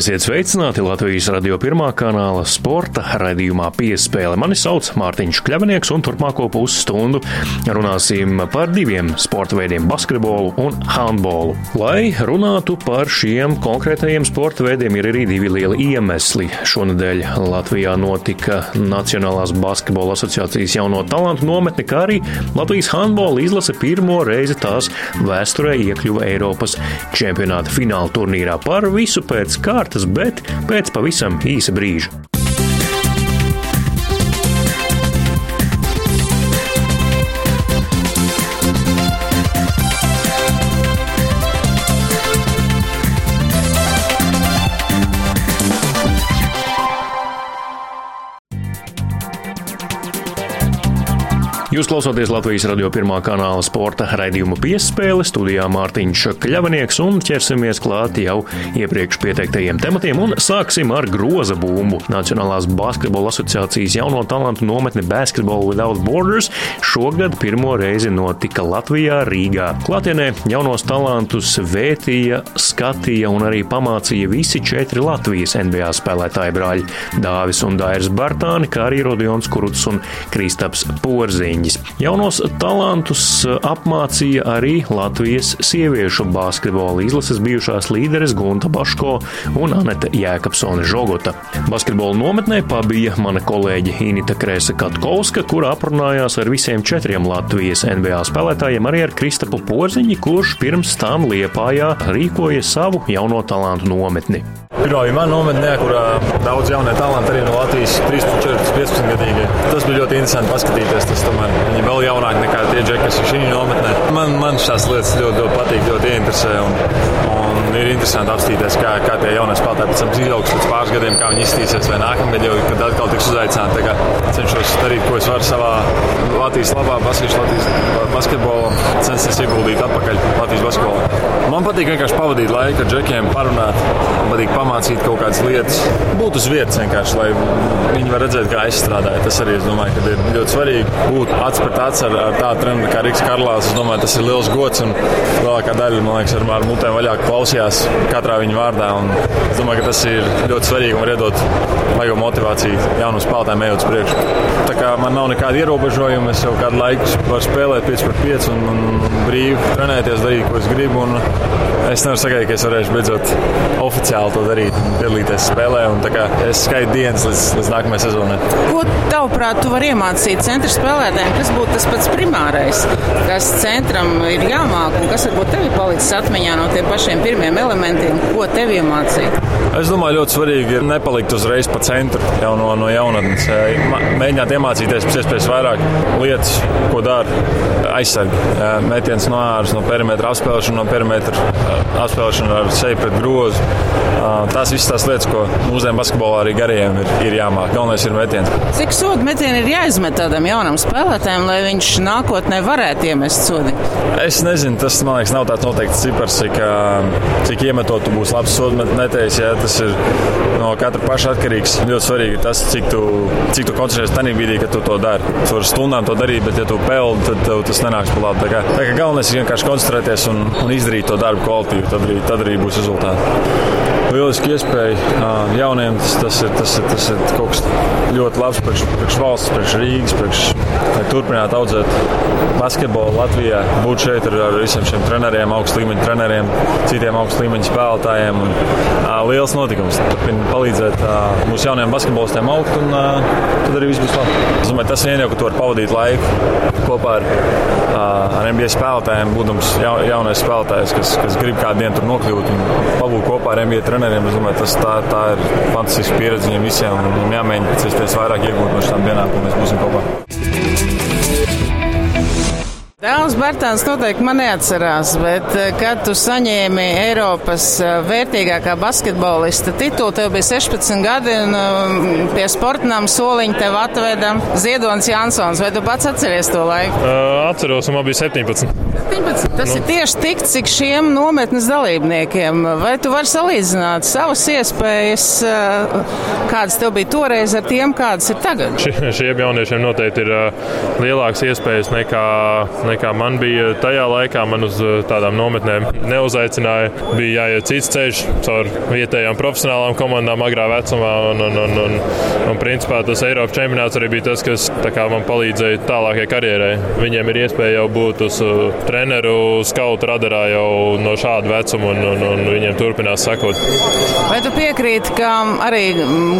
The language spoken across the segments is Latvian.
Esiet sveicināti Latvijas radio pirmā kanāla sporta raidījumā piespēle. Mani sauc Mārtiņš Kļavinieks un turpmāko pusstundu runāsim par diviem sporta veidiem - basketbolu un handbolu. Lai runātu par šiem konkrētajiem sporta veidiem, ir arī divi lieli iemesli. Šonadēļ Latvijā notika Nacionālās basketbola asociācijas jauno talantu nometne, kā arī Latvijas handbola izlase pirmo reizi tās vēsturē iekļuva Eiropas čempionāta fināla turnīrā par visu pēc kā kārtas, bet pēc pavisam īsa brīža. Jūs klausāties Latvijas radio pirmā kanāla sporta raidījuma piespēle, studijā Mārtiņš Kļavinieks un ķersimies klāt jau iepriekš pieteiktajiem tematiem un sāksim ar groza bumbu. Nacionālās basketbola asociācijas jauno talantu nometne Basketball Without Borders šogad pirmo reizi notika Latvijā, Rīgā. Klātienē jaunos talantus vētīja, skatīja un arī pamācīja visi četri Latvijas NBA spēlētāji brāļi - Dāvis un Dairis Bartāni, kā arī Rodions Kuruts un Kristaps Porziņš treniņas. Jaunos talantus eh, apmācīja arī Latvijas sieviešu basketbola izlases bijušās līderes Gunta Baško un Anete Jēkabsone Žogota. Basketbola nometnē pabija mana kolēģe Inita Krēsa Katkovska, kur aprunājās ar visiem četriem Latvijas NBA spēlētājiem, arī ar Kristapu Porziņu, kurš pirms tam Liepājā rīkoja savu jauno talantu nometni. Pirmā bija mana nometnē, kurā daudz jaunie talanti arī no Latvijas 13, 14, 15 gadīgi. Tas bija ļoti interesanti paskatīties. Tas tomēr viņi vēl jaunāki nekā tie džeki, kas ir šī nometnē. Man, man šīs lietas ļoti, ļoti patīk, ļoti interesē. Un, un ir interesanti apstīties, kā, kā tie jaunie spēlētāji pēc tam izaugs pēc pāris gadiem, kā viņi iztīsies vai nākamgad, jau, kad atkal tiks uzaicināti. Cenšos darīt, ko es varu savā Latvijas labā, Latvijas basketbolā, censties ieguldīt atpakaļ Latvijas basketbolā. Man patīk vienkārši pavadīt laiku ar džekiem, parunāt, man patīk pamācīt kaut kādas lietas. Būt uz vietas vienkārši, lai viņi var redzēt, kā es strādāju. Tas arī, es domāju, ka ir ļoti svarīgi būt aci ar, ar tādu treneru kā Riks Karlās. Es domāju, tas ir liels gods un lielākā daļa, man liekas, ar, ar mutēm vaļā klausījās katrā viņa vārdā. Un es domāju, ka tas ir ļoti svarīgi un var iedot vajag motivāciju jaunam spēlētājiem ejot uz priekšu. Tā kā man nav nekāda ierobežojuma, es jau kādu laiku varu spēlēt 5 pret 5 un, un brīvi trenēties, darīt, ko es gribu. Un, Es nevaru sagaidīt, ka es varēšu beidzot oficiāli to darīt piedalīties spēlē. Es skaitu dienas līdz, līdz nākamajai sezonai. Ko tavuprāt, tu vari iemācīt centra spēlētājiem? Kas būtu tas pats primārais, kas centram ir jāmāk un kas varbūt tev ir palicis atmiņā no tiem pašiem pirmiem elementiem? Ko tev iemācīt? Es domāju, ļoti svarīgi ir nepalikt uzreiz pa centru jau no, no jaunatnes. Mēģināt iemācīties pēc iespējas vairāk lietas, ko dara aizsargi. Metiens no ārpuses, no perimetra apspēlēšana, no perimetra apspēlēšana ar seju pret grozu. Tās visas tās lietas, ko mūsdienu basketbolā arī garajiem ir, ir jāmāk. Galvenais ir metiens. Cik sodu metieni ir jāizmet tādam jaunam spēlētājam, lai viņš nākotnē varētu iemest sodi? Es nezinu, tas man liekas, nav tāds noteikts cipars, cik, cik iemetot tu būsi labs sodu metējs. Ja, tas ir no katra paša atkarīgs. Ļoti svarīgi tas, cik tu, cik tu koncentrējies tajā brīdī, kad tu to dari. Tu vari stundām to darīt, bet ja tu peldi, tad tev tas nenāks par labu. Tā kā, tā kā galvenais ir vienkārši koncentrēties un, un izdarīt to darbu kvalitīvi, tad arī, tad arī būs rezultāti lieliski iespēja jauniem. Tas, tas, ir, tas, ir, tas ir kaut kas ļoti labs priekš, priekš valsts, priekš Rīgas, priekš, lai turpinātu audzēt basketbolu Latvijā. Būt šeit ar, ar visiem šiem treneriem, augstu līmeņa treneriem, citiem augstu līmeņa spēlētājiem. Un, a, liels notikums. Turpināt palīdzēt a, mūsu jaunajiem basketbolistiem augt, un a, tad arī viss būs labi. Es domāju, tas jau, ka tu vari pavadīt laiku kopā ar, ar NBA spēlētājiem, būdams ja, jaunais spēlētājs, kas, kas grib kādu dienu tur nokļūt un pabūt kopā ar NBA treneriem. Es domāju, tas tā, tā ir fantastiska pieredze viņiem visiem. Un jāmēģina iespējas vairāk iegūt no šīm dienām, ko mēs būsim kopā. Dēls Bērtāns noteikti man neatcerās, bet eh, kad tu saņēmi Eiropas eh, vērtīgākā basketbolista titulu, tev bija 16 gadi un um, pie sportnām soliņa tev atveda Ziedonis Jansons. Vai tu pats atceries to laiku? Uh, atceros, un man bija 17. 17. Tas nu. ir tieši tik, cik šiem nometnes dalībniekiem. Vai tu vari salīdzināt savas iespējas, kādas tev bija toreiz ar tiem, kādas ir tagad? Šie, šiem jauniešiem noteikti ir lielākas iespējas nekā nekā man bija tajā laikā. Man uz tādām nometnēm neuzaicināja. Bija jāiet cits ceļš caur vietējām profesionālām komandām agrā vecumā. Un, un, un, un, un principā tas Eiropas čempionāts arī bija tas, kas man palīdzēja tālākajai karjerai. Viņiem ir iespēja jau būt uz treneru, skautu radarā jau no šāda vecuma, un, un, un viņiem turpinās sekot. Vai tu piekrīti, ka arī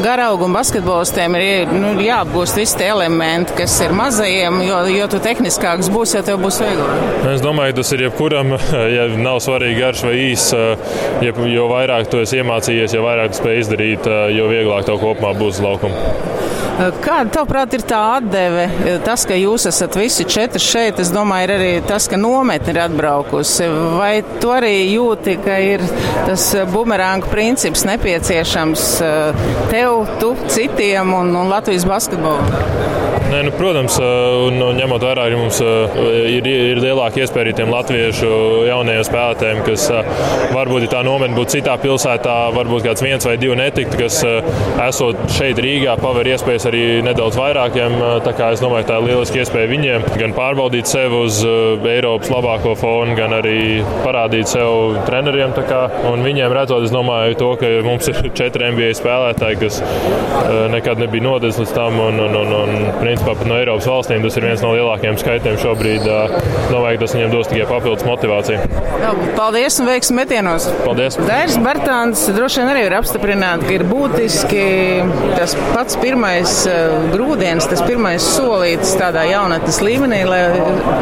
garaugu un basketbolistiem ir nu, jāapgūst visi tie elementi, kas ir mazajiem, jo, jo tu tehniskāks būsi, jo tev būs vieglāk? Es domāju, tas ir jebkuram, ja nav svarīgi garš vai īs, ja, jo vairāk tu esi iemācījies, jo vairāk tu spēj izdarīt, jo vieglāk tev kopumā būs laukuma. Kāda, tavuprāt, ir tā atdeve? Tas, ka jūs esat visi četri šeit, es domāju, ir arī tas, ka nometne ir atbraukusi. Vai tu arī jūti, ka ir tas bumerāngu princips nepieciešams tev, tu, citiem un, un Latvijas basketbolu? Nē, nu, protams, un ņemot vērā, ka mums ir, ir lielāka iespēja arī tiem latviešu jaunajiem spēlētājiem, kas varbūt tā nometne būtu citā pilsētā, varbūt kāds viens vai divi netiktu, kas esot šeit Rīgā, paver iespējas arī nedaudz vairākiem. Tā kā es domāju, tā ir lieliski iespēja viņiem gan pārbaudīt sevi uz Eiropas labāko fonu, gan arī parādīt sev treneriem. Un viņiem redzot, es domāju, to, ka mums ir četri NBA spēlētāji, kas nekad nebija nodevis līdz tam. Un, un, un, un, pat no Eiropas valstīm tas ir viens no lielākajiem skaitļiem šobrīd. Domāju, ka tas viņiem dos tikai papildus motivāciju. Paldies un veiksmi metienos! Paldies! Dairis Bartāns droši vien arī ir apstiprināt, ka ir būtiski tas pats pirmais grūdienis, tas pirmais solītis tādā jaunatnes līmenī, lai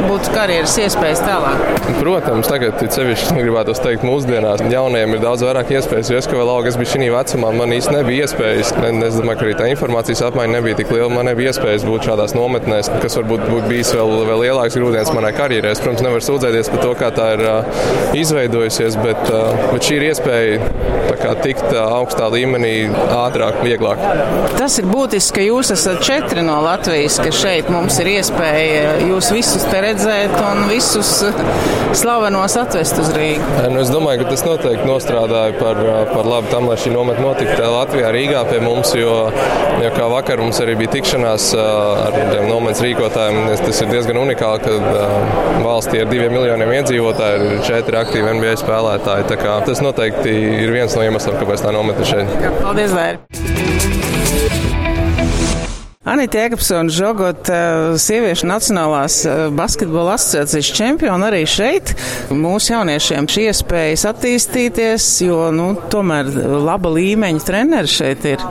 būtu karjeras iespējas tālāk. Protams, tagad sevišķi gribētu teikt, mūsdienās jauniem ir daudz vairāk iespējas, jo es, ka vēl augstu, es biju šī vecumā, man īsti nebija iespējas. Es domāju, ka arī tā informācijas apmaiņa nebija tik liela, man nebija iespējas būt šādās nometnēs, kas varbūt būtu bijis vēl, vēl lielāks grūdienis manai karjerai. Es, protams, nevaru sūdzēties par to, kā tā ir uh, izveidojusies, bet, uh, bet šī ir iespēja tikt uh, augstā līmenī ātrāk, vieglāk. Tas ir būtiski, ka jūs esat četri no Latvijas, ka šeit mums ir iespēja jūs visus te redzēt un visus slavenos atvest uz Rīgu. Nu, es domāju, ka tas noteikti nostrādāja par, par labu tam, lai šī nometne notiktu Latvijā, Rīgā pie mums, jo, jo kā vakar mums arī bija tikšanās ar tiem nometnes rīkotājiem. Tas ir diezgan unikāli, ka valstī ar diviem miljoniem iedzīvotāju ir četri aktīvi NBA spēlētāji. Tas noteikti ir viens no iemesliem, kāpēc tā nometne šeit. Paldies, Dēļ! Anita Jēkabsona Žogot, sieviešu nacionālās basketbola asociācijas čempiona arī šeit. Mūsu jauniešiem šī iespējas attīstīties, jo, nu, tomēr laba līmeņa treneri šeit ir.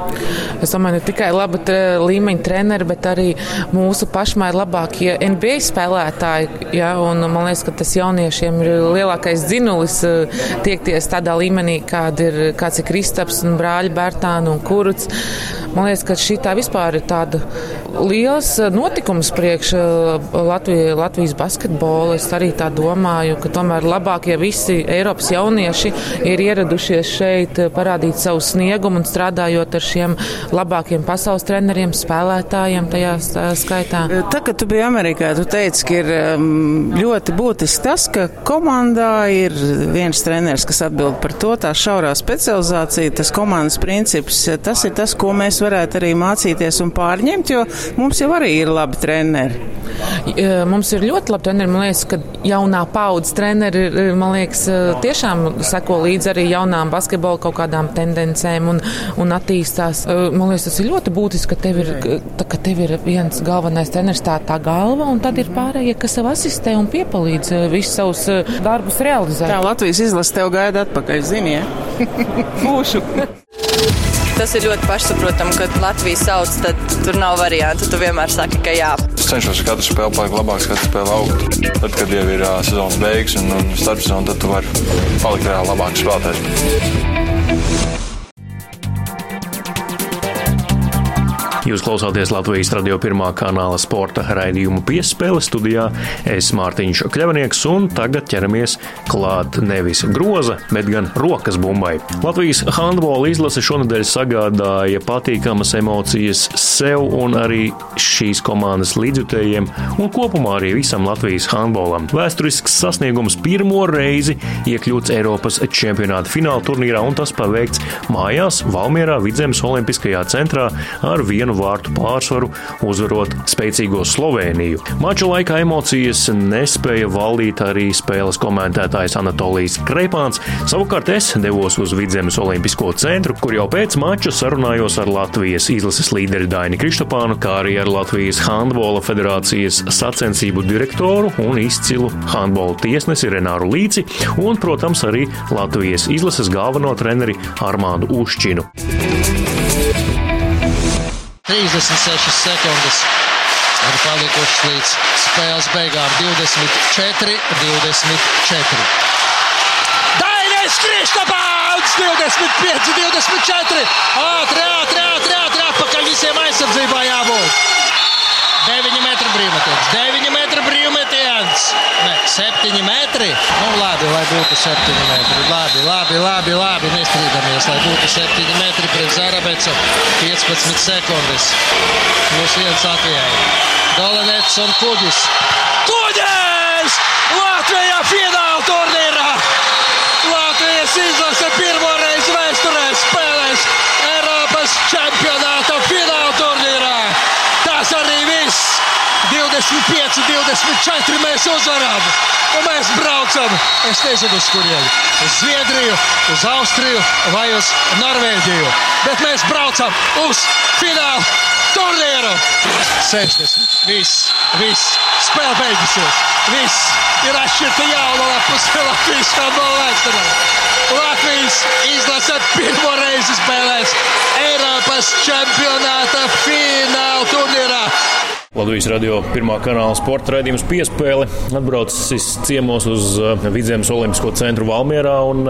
Es domāju, ne tikai laba tre, līmeņa treneri, bet arī mūsu pašmai labākie NBA spēlētāji. Ja, un man liekas, ka tas jauniešiem ir lielākais dzinulis tiekties tādā līmenī, kāda ir, kāds ir Kristaps un brāļi Bērtāna un Kuruts. Man liekas, ka šī tā vispār ir tāda liels notikums priekš uh, Latvijas, Latvijas basketbolu. Es arī tā domāju, ka tomēr labākie visi Eiropas jaunieši ir ieradušies šeit uh, parādīt savu sniegumu un strādājot ar šiem labākiem pasaules treneriem, spēlētājiem tajā skaitā. Tā, kad tu biji Amerikā, tu teici, ka ir ļoti būtiski tas, ka komandā ir viens treneris, kas atbild par to, tā šaurā specializācija, tas komandas princips, tas ir tas, ko mēs varētu arī mācīties un pārņemt, jo mums jau arī ir labi treneri. Mums ir ļoti labi treneri. Man liekas, ka jaunā paudze treneri man liekas, tiešām seko līdzi arī jaunām basketbola kaut kādām tendencēm un, un attīstās. Man liekas, tas ir ļoti būtiski, ka tev ir, ka tev ir viens galvenais treneris, tā tā galva, un tad ir pārējie, kas sev asistē un piepalīdz visus savus darbus realizēt. Tā Latvijas izlase tev gaida atpakaļ, zini, ja? Būšu. Tas ir ļoti pašsaprotami, kad Latvijas sauc, tad tur nav variantu. Tu vienmēr saki, ka jā. Es cenšos katru spēli palikt labāks, katru spēli augt. Tad, kad jau ir uh, sezonas beigas un, un starpsezona, tad tu vari palikt reāli labāks spēlētājs. Jūs klausāties Latvijas radio pirmā kanāla sporta raidījumu piespēle studijā. Es Mārtiņš Kļavnieks un tagad ķeramies klāt nevis groza, bet gan rokas bumbai. Latvijas handbola izlase šonadēļ sagādāja patīkamas emocijas sev un arī šīs komandas līdzjutējiem un kopumā arī visam Latvijas handbolam. Vēsturisks sasniegums pirmo reizi iekļūts Eiropas čempionāta fināla turnīrā un tas paveikts mājās Valmierā Vidzemes Olimpiskajā centrā ar vienu vārtu pārsvaru, uzvarot spēcīgo Sloveniju. Mača laikā emocijas nespēja valdīt arī spēles komentētājs Anatolijas Kreipāns. Savukārt es devos uz Vidzemes Olimpisko centru, kur jau pēc mača sarunājos ar Latvijas izlases līderi Daini Kristopānu, kā arī ar Latvijas Handbola federācijas sacensību direktoru un izcilu handbola tiesnesi Renāru Līci un, protams, arī Latvijas izlases galveno treneri Armāndu Ušķinu. 36 sekundes ir palikušas līdz spēles beigām 24, 24. Dainais Kristapāns 25, 24. Ātri, ātri, ātri, ātri, atpakaļ visiem aizsardzībā jābūt. 9 metru brīvmetiens, 9 metru brīvmetiens, ne, 7 metri. Nu, labi, lai būtu 7 metri. Labi, labi, labi, labi, nestrīdamies, lai būtu 7 metri pret Zarabecu. 15 sekundes. Plus 1 Latvijai. Dolanets un Kuģis. Kuģis! Latvijā fināla turnīrā! Latvijas izlase pirmo reizi vēsturē spēlēs Eiropas čempionāta fināla turnīrā. Tas arī viss! 25, 24 mēs uzvarām. Un mēs braucam, es nezinu, uz kurieni. Uz Zviedriju, uz Austriju vai uz Norvēģiju. Bet mēs braucam uz finālu turnīru. 60. Viss, viss. Spēle beigusies. Viss ir atšķirta jauna lapus Latvijas futbola vēsturē. Latvijas izlase pirmo reizi spēlēs Eiropas čempionāta fināla turnīrā. Latvijas radio pirmā kanāla sporta raidījums piespēle. Atbraucis ciemos uz Vidzemes Olimpisko centru Valmierā un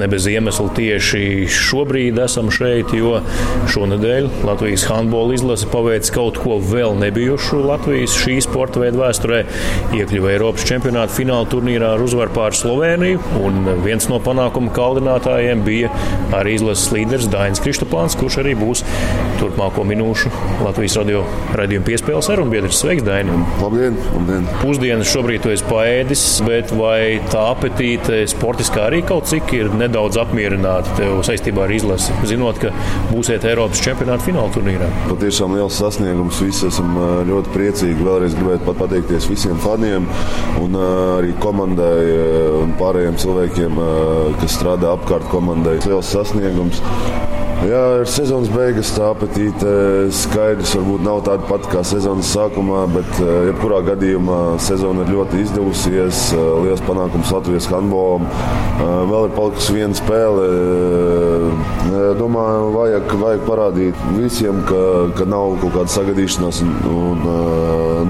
ne bez iemesla tieši šobrīd esam šeit, jo šonadēļ Latvijas handbola izlase paveic kaut ko vēl nebijušu Latvijas šī sporta veida vēsturē, iekļuva Eiropas čempionāta fināla turnīrā ar uzvaru pār Sloveniju un viens no panākuma kaldinātājiem bija arī izlases līderis Dainis Kristopāns, kurš arī būs turpmāko minūšu Latvijas radio raidījuma piespēles sarunbiedrs. Sveiks, Daini! Labdien! labdien. Pusdienas šobrīd tu esi paēdis, bet vai tā apetīte sportiskā arī kaut cik ir nedaudz apmierināta tev saistībā ar izlasi, zinot, ka būsiet Eiropas čempionāta fināla turnīrā? Patiešām liels sasniegums. Visi esam ļoti priecīgi. Vēlreiz gribētu pat pateikties visiem faniem un arī komandai un pārējiem cilvēkiem, kas strādā apkārt komandai. Liels sasniegums. Jā, ir sezonas beigas, tā apetīte skaidrs. Varbūt nav tāda pati kā sezonas sākumā, bet jebkurā gadījumā sezona ir ļoti izdevusies. Liels panākums Latvijas handbolam. Vēl ir palikusi viena spēle. Domāju, vajag, vajag parādīt visiem, ka, ka nav kaut kāda sagadīšanās un, un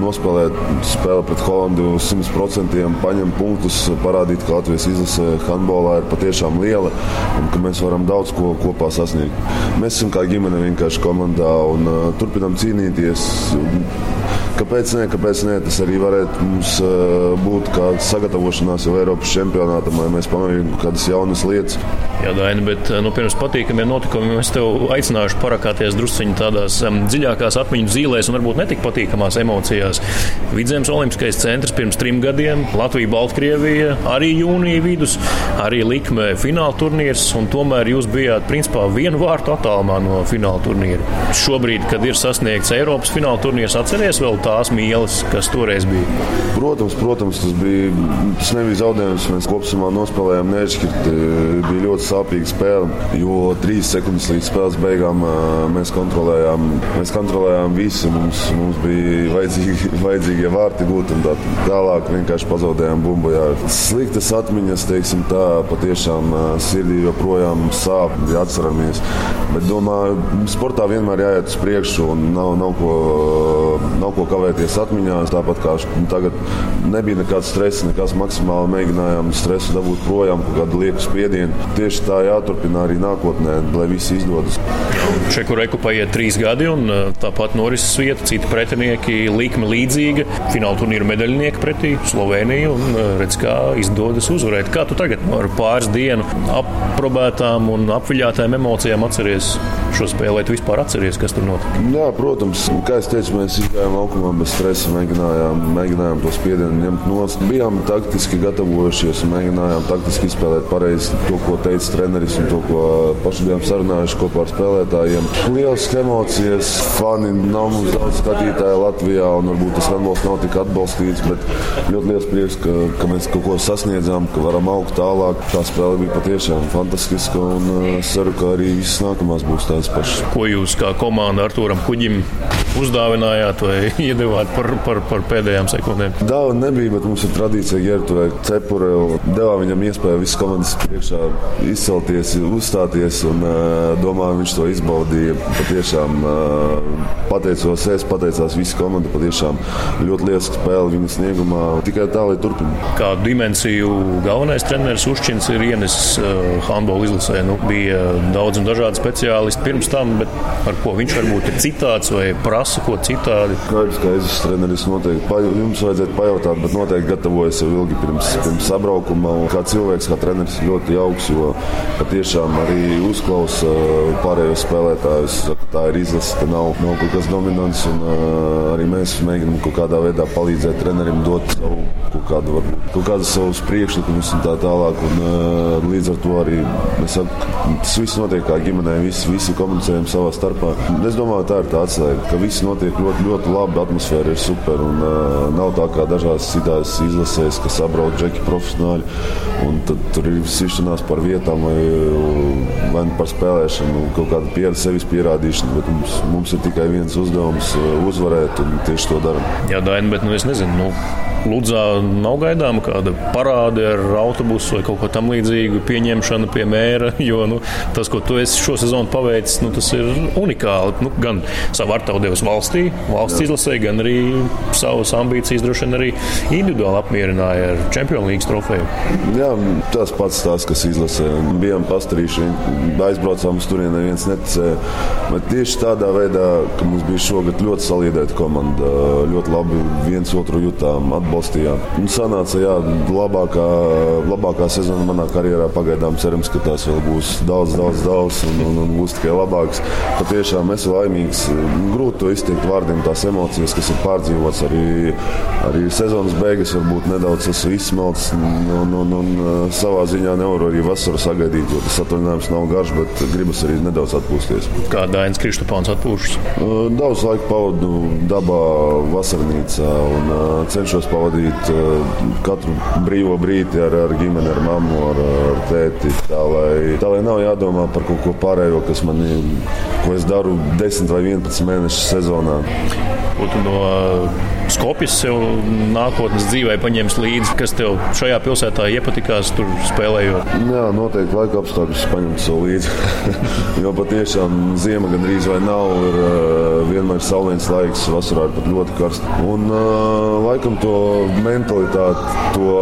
nospēlēt spēli pret Holandu uz 100%, paņemt punktus, parādīt, ka Latvijas izlase handbolā ir patiešām liela un ka mēs varam daudz ko kopā sasniegt. Mēs esam kā ģimene vienkārši komandā un uh, turpinām cīnīties. Kāpēc ne? Kāpēc ne? Tas arī varētu mums uh, būt kā sagatavošanās jau Eiropas čempionātam, lai mēs pamēģinātu kādas jaunas lietas. Jā, Daini, bet nu, pirms patīkamiem notikumiem es tev aicināšu parakāties drusciņā tādās um, dziļākās atmiņu zīlēs un varbūt netik patīkamās emocijās. Vidzemes Olimpiskais centrs pirms trim gadiem, Latvija, Baltkrievija, arī jūnija vidus, arī likme fināla turnīrs, un tomēr jūs bijāt principā vienu vārtu attālumā no fināla turnīra. Šobrīd, kad ir sasniegts Eiropas fināla turnīrs, atceries vēl tās mīlas, kas toreiz bija? Protams, protams tas, bija, tas nebija zaudējums. Mēs kopumā nospēlējām neatšķirti. Bija ļoti sāpīga spēle, jo trīs sekundes līdz spēles beigām mēs kontrolējām, mēs kontrolējām visu. Mums, mums bija vajadzīgi, vajadzīgie vārti gūt, un tā, tālāk vienkārši pazaudējām bumbu. Jā. Sliktas atmiņas, teiksim, tā patiešām sirdī joprojām sāp, ja atceramies. Bet domāju, sportā vienmēr jāiet uz priekšu un nav, nav, ko, nav ko kavēties atmiņās. Tāpat kā tagad nebija nekāds stress, nekas maksimāli mēģinājām stresu dabūt projām, kaut kādu lieku spiedienu. Tieši tā jāturpina arī nākotnē, lai viss izdodas. Čeku reku paiet trīs gadi, un tāpat norises vieta, citi pretinieki, likme līdzīga. Fināla turnīra medaļnieki pretī Sloveniju, un redz, kā izdodas uzvarēt. Kā tu tagad ar pāris dienu aprobētām un apviļātām emocijām atceries šo tu vispār atceries, kas tur notika? Jā, protams, kā es teicu, mēs gājām laukumā bez stresa, mēģinājām, mēģinājām to spiedienu ņemt nost. Bijām taktiski gatavojušies un mēģinājām taktiski izspēlēt pareizi to, ko teica treneris un to, ko paši bijām sarunājuši kopā ar spēlētājiem. Lielas emocijas, fani nav mums daudz skatītāju Latvijā un varbūt tas handbols nav tik atbalstīts, bet ļoti liels prieks, ka, ka mēs kaut ko sasniedzām, ka varam augt tālāk. Tā spēle bija patiešām fantastiska un es ceru, ka arī visas nākamās būs tādas pašas. Ko jūs kā komanda Artūram Kuģim uzdāvinājāt vai iedavāt par, par, par pēdējām sekundēm? Dāvana nebija, bet mums ir tradīcija ģērbtuvē cepure. Devām viņam iespēju visas komandas priekšā izcelties, uzstāties un domāju, viņš to izbaudīja. Patiešām pateicos es, pateicās visa komanda. Patiešām ļoti lieliska spēle viņa sniegumā. Tikai tā, lai turpinātu. Kādu dimensiju galvenais treneris Ušķins ir ienesis handbola izlasē? Nu, bija daudz un dažādi speciālisti pirms tam, bet ar ko viņš varbūt ir citāds vai prasa ko citādi? Skaidrs, ka es treneris noteikti. Pa, jums vajadzētu pajautāt, bet noteikti gatavojas jau ilgi pirms, pirms sabraukuma. Kā cilvēks, kā treneris ļoti jauks, jo patiešām arī uzklausa pārējos spēlētājus. Tā ir izlase, ka nav, nav kaut kas dominants. Un, arī mēs mēģinām kaut kādā veidā palīdzēt trenerim dot savu kaut kādu, varbūt, kaut kādu savus priekšlikumus un tā tālāk. Un, līdz ar to arī saku, tas viss notiek kā ģimenē, visi, visi komunicējam savā starpā. Es domāju, tā ir tā atslēga, ka viss notiek ļoti, ļoti labi, atmosfēra ir super. Un, uh, nav tā kā dažās citās izlasēs, kas apbrauc džeki profesionāļi. Tad tur ir sišanās par vietām vai, vai par spēlēšanu, kaut kāda pieredze, sevis pierādīšana. Bet mums, mums ir tikai viens uzdevums - uzvarēt, un tieši to darām. Jā, Daini, bet nu, es nezinu. Nu... Ludzā nav gaidāma kāda parāde ar autobusu vai kaut ko tamlīdzīgu, pieņemšana pie mēra. Jo nu, tas, ko tu esi šo sezonu paveicis, nu, tas ir unikāli. Nu, gan savu ar tavu devis valstī, valsts izlasē, gan arī savas ambīcijas droši vien arī individuāli apmierināja ar Champions League trofeju. Jā, tas pats tās, kas izlasē. Bijām pastarījuši, aizbraucām uz turieni, neviens neticēja. Bet tieši tādā veidā, ka mums bija šogad ļoti saliedēta komanda, ļoti labi viens otru jutām atbalstījām. Un sanāca, jā, labākā, labākā sezona manā karjerā. Pagaidām cerams, ka tās vēl būs daudz, daudz, daudz un, un, un būs tikai labākas. Patiešām esmu laimīgs. Grūti to izteikt vārdiem, tās emocijas, kas ir pārdzīvotas. Arī, arī sezonas beigas varbūt nedaudz esmu izsmelts. Un, un, un, savā ziņā nevaru arī vasaru sagaidīt, jo tas atvaļinājums nav garš, bet gribas arī nedaudz atpūsties. Kā Dainis Kristopāns atpūšas? Daudz laika pavadu dabā, vasarnīcā un cenšos pavadīt katru brīvo brīdi ar, ar ģimeni, ar mammu, ar, ar tēti. Tā lai, tā lai nav jādomā par kaut ko pārējo, kas man ir, ko es daru 10 vai 11 mēnešu sezonā. Ko tu no Skopjas sev nākotnes dzīvē paņems līdzi, kas tev šajā pilsētā iepatikās, tur spēlējot? Jā, noteikti laika apstākļus paņemt sev līdzi. jo patiešām ziema gandrīz vai nav, ir vienmēr saulains laiks, vasarā ir pat ļoti karsts. Un laikam to mentalitāti, to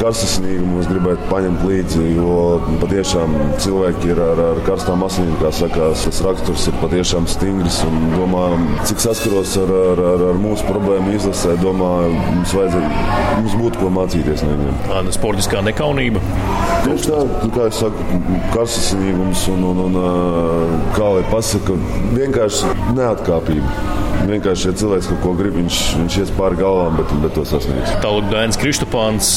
karstasnīgumu es gribētu paņemt līdzi, jo patiešām cilvēki ir ar, ar karstām asinīm, kā sakās, tas raksturs ir patiešām stingrs un domā, cik saskaros ar, ar, ar, ar mūsu problēmu izlasē, domāju, mums mums būtu ko mācīties no viņiem. Tāda sportiskā nekaunība. Tieši tā, kā es saku, karstasinīgums un, un, un kā lai pasaka, vienkārši neatkāpība. Vienkārši, ja cilvēks kaut ko grib, viņš, viņš ies pāri galvām, bet, bet to sasniegs. Tālāk Dainis Kristopāns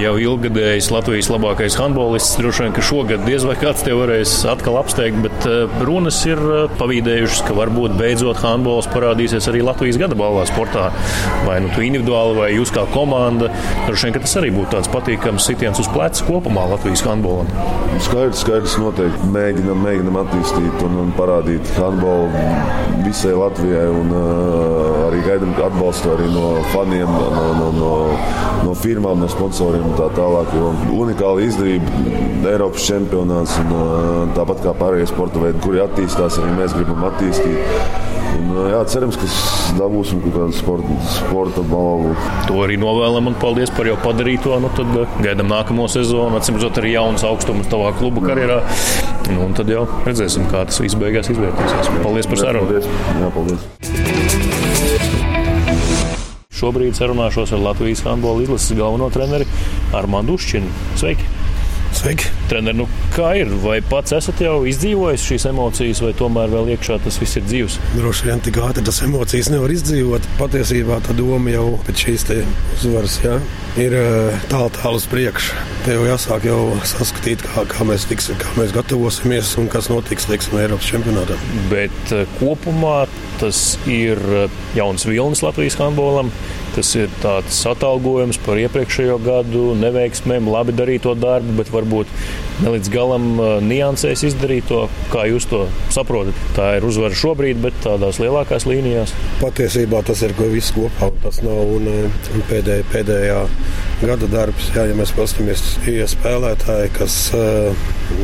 jau ilgadējis Latvijas labākais handbolists. Droši vien, ka šogad diez vai kāds te varēs atkal apsteigt, bet runas ir pavīdējušas, ka varbūt beidzot handbols parādīsies arī Latvijas gada balvā sportā. Vai nu tu individuāli, vai jūs kā komanda. Droši vien, tas arī būtu tāds patīkams sitiens uz pleca kopumā Latvijas handbolam. Skaidrs, skaidrs, noteikti mēģinam, mēģinam attīstīt un, un parādīt handbolu visai Latvijai. Un, uh, arī gaidām atbalstu arī no faniem, no, no, no, no firmām, no sponsoriem un tā tālāk. Unikāla izdevība, Eiropas čempionāts un tāpat kā pārējie sporta veidi, kuri attīstās, arī mēs gribam attīstīt. Un, jā, cerams, ka dabūsim kaut kādu sporta, sporta balvu. To arī novēlam un paldies par jau padarīto. Nu, tad gaidām nākamo sezonu, atsimot arī jaunas augstumus tavā klubu karjerā. Nu, un tad jau redzēsim, kā tas viss beigās izvērtīsies. Paldies par sarunu! Jā, paldies! Šobrīd sarunāšos ar Latvijas handbola izlases galveno treneri Armānu Ušķinu. Sveiki! Sveiki! Trener, nu kā ir? Vai pats esat jau izdzīvojis šīs emocijas, vai tomēr vēl iekšā tas viss ir dzīves? Droši vien tik ātri tas emocijas nevar izdzīvot. Patiesībā tā doma jau pēc šīs uzvaras jā, ir tālu tālu uz priekšu. Te jau jāsāk jau saskatīt, kā, kā, mēs tiksim, kā mēs gatavosimies un kas notiks teiksim, Eiropas čempionātā. Bet kopumā tas ir jauns vilnis Latvijas handbolam. Tas ir tāds atalgojums par iepriekšējo gadu neveiksmēm, labi darīto darbu, bet varbūt ne līdz galam niansēs izdarīto. Kā jūs to saprotat? Tā ir uzvara šobrīd, bet tādās lielākās līnijās. Patiesībā tas ir viss kopā. Tas nav un, un pēdējā, pēdējā gada darbs. Jā, ja mēs paskatāmies, ir spēlētāji, kas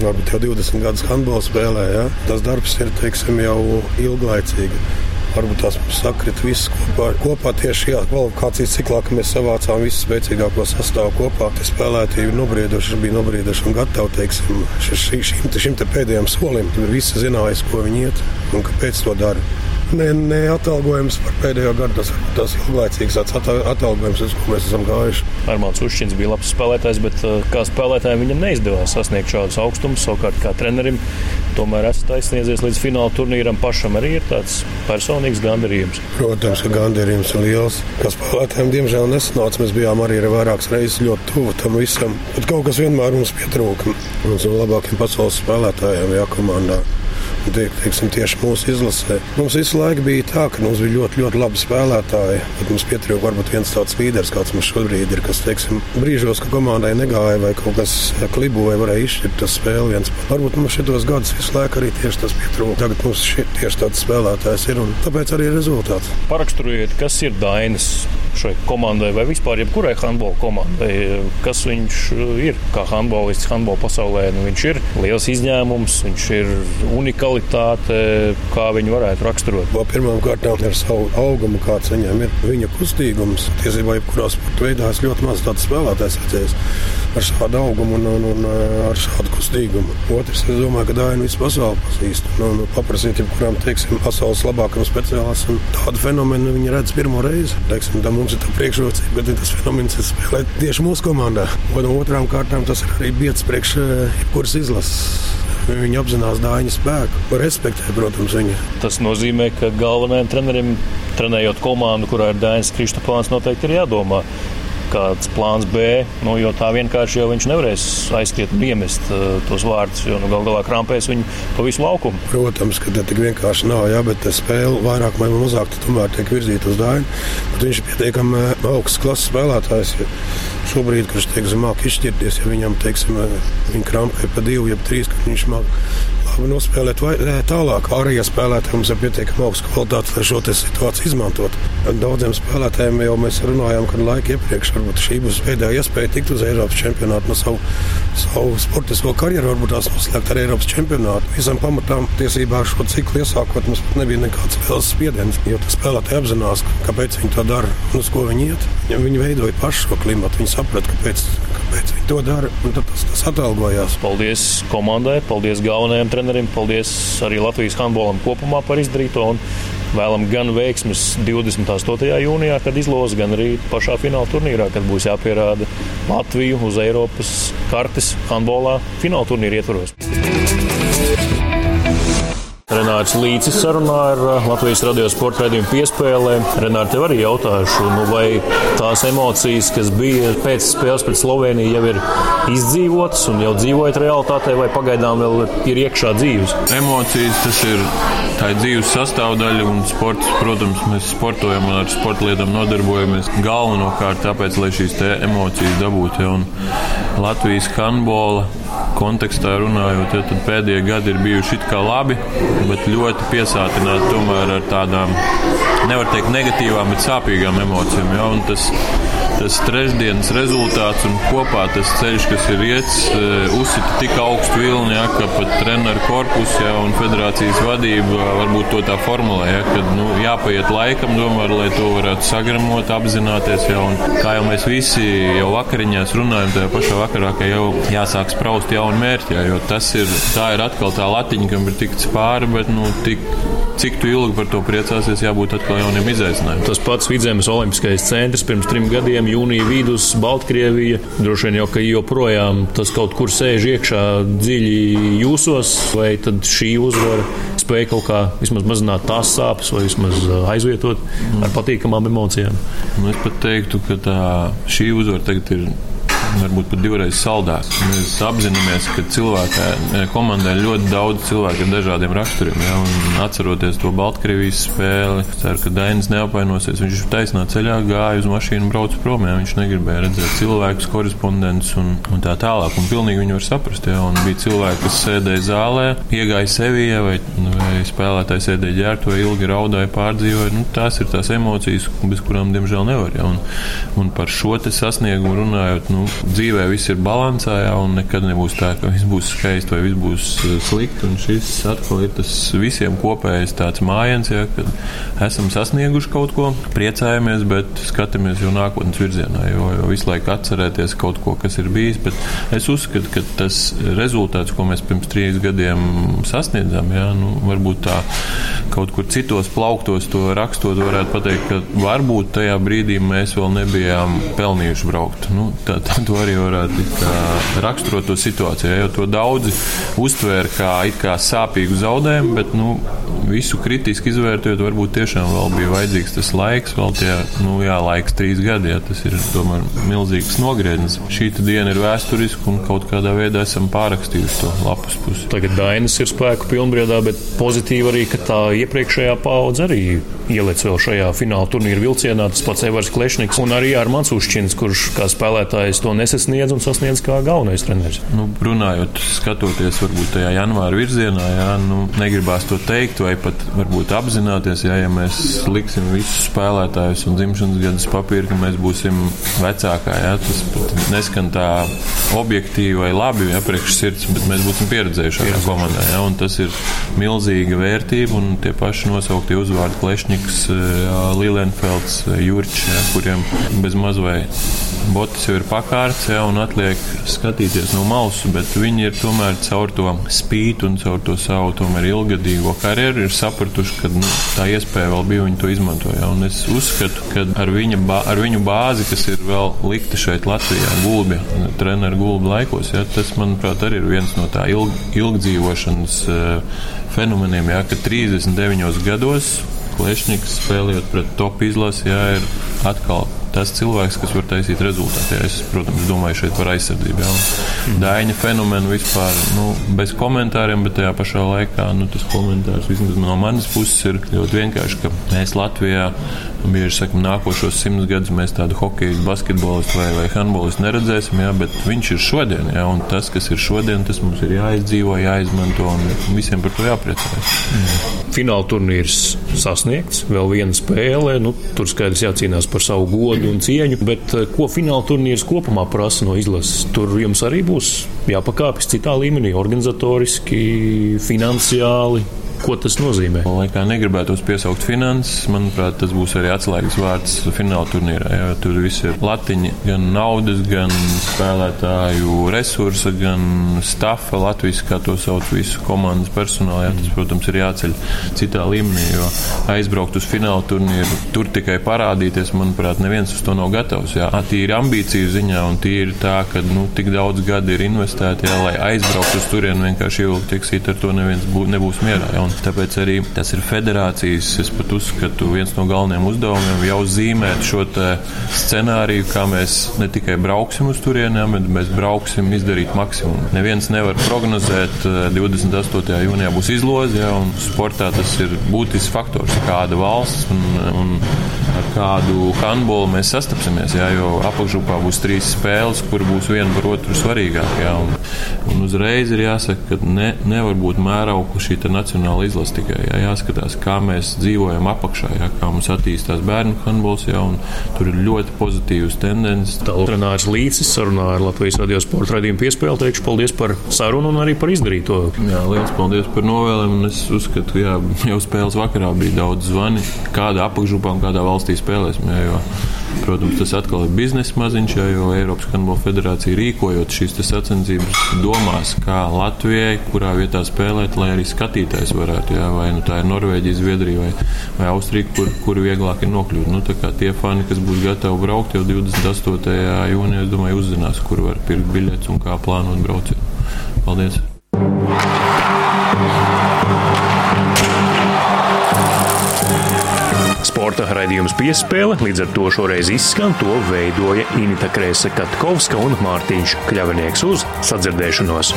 varbūt jau 20 gadus handbola spēlē, jā, tas darbs ir teiksim, jau ilglaicīgi. Varbūt tās sakrit viss kopā. kopā tieši šajā kvalifikācijas ciklā, kad mēs savācām visu spēcīgāko sastāvu kopā. Tie spēlētāji ir nobrieduši, bija nobrieduši un gatavi teiksim, šim, šim, šim te pēdējiem solim. Tur visi zināja, ko viņi iet un kāpēc to dara ne, ne atalgojums par pēdējo gadu. Tas ir tas ilglaicīgs atalgojums, uz ko mēs esam gājuši. Armāns Ušķins bija labs spēlētājs, bet kā spēlētājiem viņam neizdevās sasniegt šādus augstumus. Savukārt, kā trenerim, tomēr esat aizsniedzies līdz fināla turnīram. Pašam arī ir tāds personīgs gandarījums. Protams, ka gandarījums ir liels. Kā spēlētājiem, diemžēl nesanāca. Mēs bijām arī vairākas reizes ļoti tuvu tam visam. Bet kaut kas vienmēr mums pietrūka. Mums ir labākiem pasaules spēlētājiem, jā, komandā teiksim, tieši mūsu izlasē. Mums visu laiku bija tā, ka mums bija ļoti, ļoti labi spēlētāji. Mums pietrūka varbūt viens tāds līderis, kāds mums šobrīd ir, kas teiksim, brīžos, ka komandai negāja vai kaut kas kliboja, varēja izšķirt to spēli. Viens. Varbūt mums šitos gadus visu laiku arī tieši tas pietrūka. Tagad mums šie, tieši tāds spēlētājs ir un tāpēc arī rezultāts. Paraksturiet, kas ir Dainis šai komandai vai vispār jebkurai handbola komandai. Kas viņš ir kā handbolists handbola pasaulē? Nu, viņš ir liels izņēmums, viņš ir unikalitāte, kā viņu varētu raksturot. Pirmkārt, ar savu augumu, kāds viņam ir viņa kustīgums. Tiesībā, jebkurā sporta veidā es ļoti maz tādu spēlētāju redzēju ar šādu augumu un, un, un ar šādu kustīgumu. Otrs, es domāju, ka Dāna visu pasauli pazīst. Nu, nu, paprasīt, jebkuram, teiksim, pasaules labākam speciālistam, tādu fenomenu viņi redz pirmo reizi. Teiksim, mums ir tā priekšrocība, ka tas fenomens ir spēlēt tieši mūsu komandā. Un otrām kārtām tas ir arī biedrs priekš jebkuras izlases. Viņi apzinās dāņu spēku, respektē, protams, viņu. Tas nozīmē, ka galvenajam trenerim, trenējot komandu, kurā ir Dāņas Kristofāns, noteikti ir jādomā kāds plāns B, nu, jo tā vienkārši jau viņš nevarēs aiztiet un iemest uh, tos vārdus, jo nu, gal galā krampēs viņu pa visu laukumu. Protams, ka tā tik vienkārši nav, jā, bet spēle vairāk vai mazāk tomēr tiek virzīta uz dāļu. Viņš ir pietiekami uh, augsts klases spēlētājs. Ja šobrīd, viņš tiek zemāk izšķirties, ja viņam, teiksim, uh, viņa krampē pa divu, jeb trīs, kad viņš māk labi nospēlēt vai nē, tālāk. Pārējie spēlētāji mums ir pietiekami augsta kvalitāte, lai šo situāciju izmantotu. Daudziem spēlētājiem jau mēs runājām, kad laika iepriekš varbūt šī būs pēdējā iespēja tikt uz Eiropas čempionātu no savu, savu sportisko karjeru, varbūt tās noslēgt ar Eiropas čempionātu. Visam pamatām tiesībā šo ciklu iesākot mums nebija nekāds liels spiediens, jo spēlētāji apzinās, kāpēc viņi to dara un uz ko viņi iet. Viņi veidoja pašu šo klimatu, viņi saprata, kāpēc, kāpēc viņi to dara, tas, tas atalgojās. Paldies komandai, paldies galvenajam trenerim paldies arī Latvijas handbolam kopumā par izdarīto. Vēlam gan veiksmus 28. jūnijā, kad izlozes, gan arī pašā fināla turnīrā, kad būs jāpierāda Latviju uz Eiropas kartes handbolā fināla turnīra ietvaros. Renārs Līcis sarunā ar uh, Latvijas radio sporta raidījumu piespēlē. Renāri, tev arī jautāšu, nu vai tās emocijas, kas bija pēc spēles pret Sloveniju, jau ir izdzīvotas un jau dzīvojat realitātē, vai pagaidām vēl ir iekšā dzīves? Emocijas tas ir tā ir dzīves sastāvdaļa un sports, protams, mēs sportojam un ar sporta lietām nodarbojamies galvenokārt tāpēc, lai šīs emocijas dabūtu. Ja, Latvijas handbola kontekstā runājot, ja, tad pēdējie gadi ir bijuši it kā labi, bet ļoti piesātināti tomēr ar tādām, nevar teikt, negatīvām, bet sāpīgām emocijām. Ja, tas, trešdienas rezultāts un kopā tas ceļš, kas ir iets, e, uzsita tik augstu vilni, ja, ka pat treneru korpus ja, un federācijas vadība varbūt to tā formulē, ja, ka nu, jāpaiet laikam, domāju, lai to varētu sagramot, apzināties. Ja, kā jau mēs visi jau vakariņās runājam, tajā pašā vakarā, ka jau jāsāk spraust jaunu mērķi, ja, jo tas ir, ir atkal tā latiņa, kam ir tikts pāri, bet nu, tik cik ilgi par to priecāsies, jābūt atkal jauniem izaicinājumiem. Tas pats Vidzemes Olimpiskais centrs pirms trim gadiem, jūnija vidus, Baltkrievija. Droši vien jau, ka joprojām tas kaut kur sēž iekšā dziļi jūsos, vai tad šī uzvara spēja kaut kā vismaz mazināt tās sāpes vai vismaz aizvietot ar patīkamām emocijām. Nu, es pat teiktu, ka tā, šī uzvara tagad ir varbūt pat divreiz saldāk. Mēs apzināmies, ka cilvēkā, e, komandā ir ļoti daudz cilvēku ar dažādiem raksturiem. Ja, atceroties to Baltkrievijas spēli, ceru, ka Dainis neapvainosies. Viņš taisnā ceļā gāja uz mašīnu brauca prom. Ja, viņš negribēja redzēt cilvēkus, korespondentus un, un tā tālāk. Un pilnīgi viņu var saprast. Ja, un bija cilvēki, kas sēdēja zālē, iegāja sevī, vai, vai spēlētāji sēdēja ģērbtuvē, ilgi raudāja, pārdzīvoja. Nu, tās ir tās emocijas, bez kurām, diemžēl, nevar. Ja, un, un par šo sasniegumu runājot, nu, dzīvē viss ir balansā, jā, un nekad nebūs tā, ka viss būs skaisti vai viss būs eh, slikti. Un šis atkal ir tas visiem kopējais tāds mājiens, jā, kad esam sasnieguši kaut ko, priecājamies, bet skatāmies jau nākotnes virzienā, jo, jo visu laiku atcerēties kaut ko, kas ir bijis. Bet es uzskatu, ka tas rezultāts, ko mēs pirms trīs gadiem sasniedzām, jā, nu, varbūt tā kaut kur citos plauktos to rakstot, varētu pateikt, ka varbūt tajā brīdī mēs vēl nebijām pelnījuši braukt. Nu, tā, tā, to arī varētu raksturot to situāciju. Jo to daudzi uztvēra kā, kā sāpīgu zaudējumu, bet nu, visu kritiski izvērtējot, varbūt tiešām vēl bija vajadzīgs tas laiks, vēl tie nu, jā, laiks, trīs gadi. Jā, tas ir tomēr milzīgs nogrieziens. Šī diena ir vēsturiska un kaut kādā veidā esam pārakstījuši to lapus pusi. Tagad Dainis ir spēku pilnbriedā, bet pozitīvi arī, ka tā iepriekšējā paudze arī ieliec vēl šajā fināla turnīra vilcienā. Tas pats Evers Klešniks un arī Armāns Ušķins, kurš kā spēlētājs to nesasniedz un sasniedz kā galvenais treneris. Nu, runājot, skatoties varbūt tajā janvāra virzienā, jā, nu, negribās to teikt vai pat varbūt apzināties, jā, ja mēs liksim visus spēlētājus un dzimšanas gadus papīru, ka mēs būsim vecākā. Jā, tas neskan tā objektīvi vai labi, ja priekš sirds, bet mēs būsim pieredzējušākā komandā. Jā, tas ir milzīga vērtība un tie paši nosauktie uzvārdi Klešņiks, Lilenfelds, Jurčs, kuriem bez maz vai botas jau ir pakārts jā, un atliek skatīties no malas, bet viņi ir tomēr caur to spītu un caur to savu tomēr ilgadīgo karjeru ir sapratuši, ka nu, tā iespēja vēl bija, viņi to izmantoja. Un es uzskatu, ka ar, viņa, ar viņu bāzi, kas ir vēl likta šeit Latvijā, gulbi, treneru gulbi laikos, jā, tas, manuprāt, arī ir viens no tā ilg, ilgdzīvošanas uh, fenomeniem, jā, ka 39 gados Klešņiks spēlējot pret top izlasi, jā, ir atkal tas cilvēks, kas var taisīt rezultātu. Es, protams, domāju šeit par aizsardzību. Ja. Daiņa fenomenu vispār nu, bez komentāriem, bet tajā pašā laikā nu, tas komentārs vismaz no manas puses ir ļoti vienkārši, ka mēs Latvijā bieži sakam, nākošos simtus gadus mēs tādu hokeju, basketbolistu vai, vai handbolistu neredzēsim, ja, bet viņš ir šodien. Ja, un tas, kas ir šodien, tas mums ir jāizdzīvo, jāizmanto un visiem par to jāpriecājas. Fināla turnīrs sasniegts, vēl viena spēle. Nu, tur skaidrs jācīnās par savu godu un cieņu, bet eh, ko fināla turnīrs kopumā prasa no izlases? Tur jums arī būs jāpakāpjas citā līmenī, organizatoriski, finansiāli. Ko tas nozīmē? Lai kā negribētu piesaukt finanses, manuprāt, tas būs arī atslēgas vārds fināla turnīrā. Jā, tur viss ir latiņi, gan naudas, gan spēlētāju resursa, gan stafa, Latvijas, kā to sauc, visu komandas personālu. Jā, tas, protams, ir jāceļ citā līmenī, jo aizbraukt uz fināla turnīru, tur tikai parādīties, manuprāt, neviens uz to nav gatavs. Jā, tīri ambīciju ziņā un tīri tā, ka nu, tik daudz gadi ir investēti, jā, lai aizbrauktu uz turieni vienkārši ilgi tiksīt, ar to neviens bū, nebūs mierā. Jā, Tāpēc arī tas ir federācijas, es pat uzskatu, viens no galvenajiem uzdevumiem jau zīmēt šo scenāriju, kā mēs ne tikai brauksim uz turieniem, bet mēs brauksim izdarīt maksimumu. Neviens nevar prognozēt, 28. Eh, jūnijā būs izloze, ja, un sportā tas ir būtisks faktors, kāda valsts un, un ar kādu handbolu mēs sastapsimies. Jā, jo apakšgrupā būs trīs spēles, kur būs viena par otru svarīgāka. Un, un uzreiz ir jāsaka, ka ne, nevar būt mēraukla šī nacionāla izlase tikai. Jā, jāskatās, kā mēs dzīvojam apakšā, jā, kā mums attīstās bērnu handbols. Jā, tur ir ļoti pozitīvas tendences. Tālrunis Līcis sarunā ar Latvijas radio sporta raidījumu piespēli. Teikšu paldies par sarunu un arī par izdarīto. Jā, liels paldies par novēlēm. Es uzskatu, ka jau spēles vakarā bija daudz zvani, kāda apakšgrupā un kādā valstī spēlēsim. Jā, jo Protams, tas atkal ir biznesa maziņš, jo Eiropas Handbola federācija rīkojot šīs sacensības domās, kā Latvijai, kurā vietā spēlēt, lai arī skatītājs varētu, jā, vai nu tā ir Norvēģija, Zviedrija vai, vai Austrija, kur, kur vieglāk ir nokļūt. Nu, tie fani, kas būs gatavi braukt jau 28. jūnijā, es domāju, uzzinās, kur var pirkt biļetes un kā plānot braucienu. Paldies! Sporta raidījums piespēle līdz ar to šoreiz izskan. To veidoja Inita Krēsa Katkovska un Mārtiņš Kļavinieks uz sadzirdēšanos.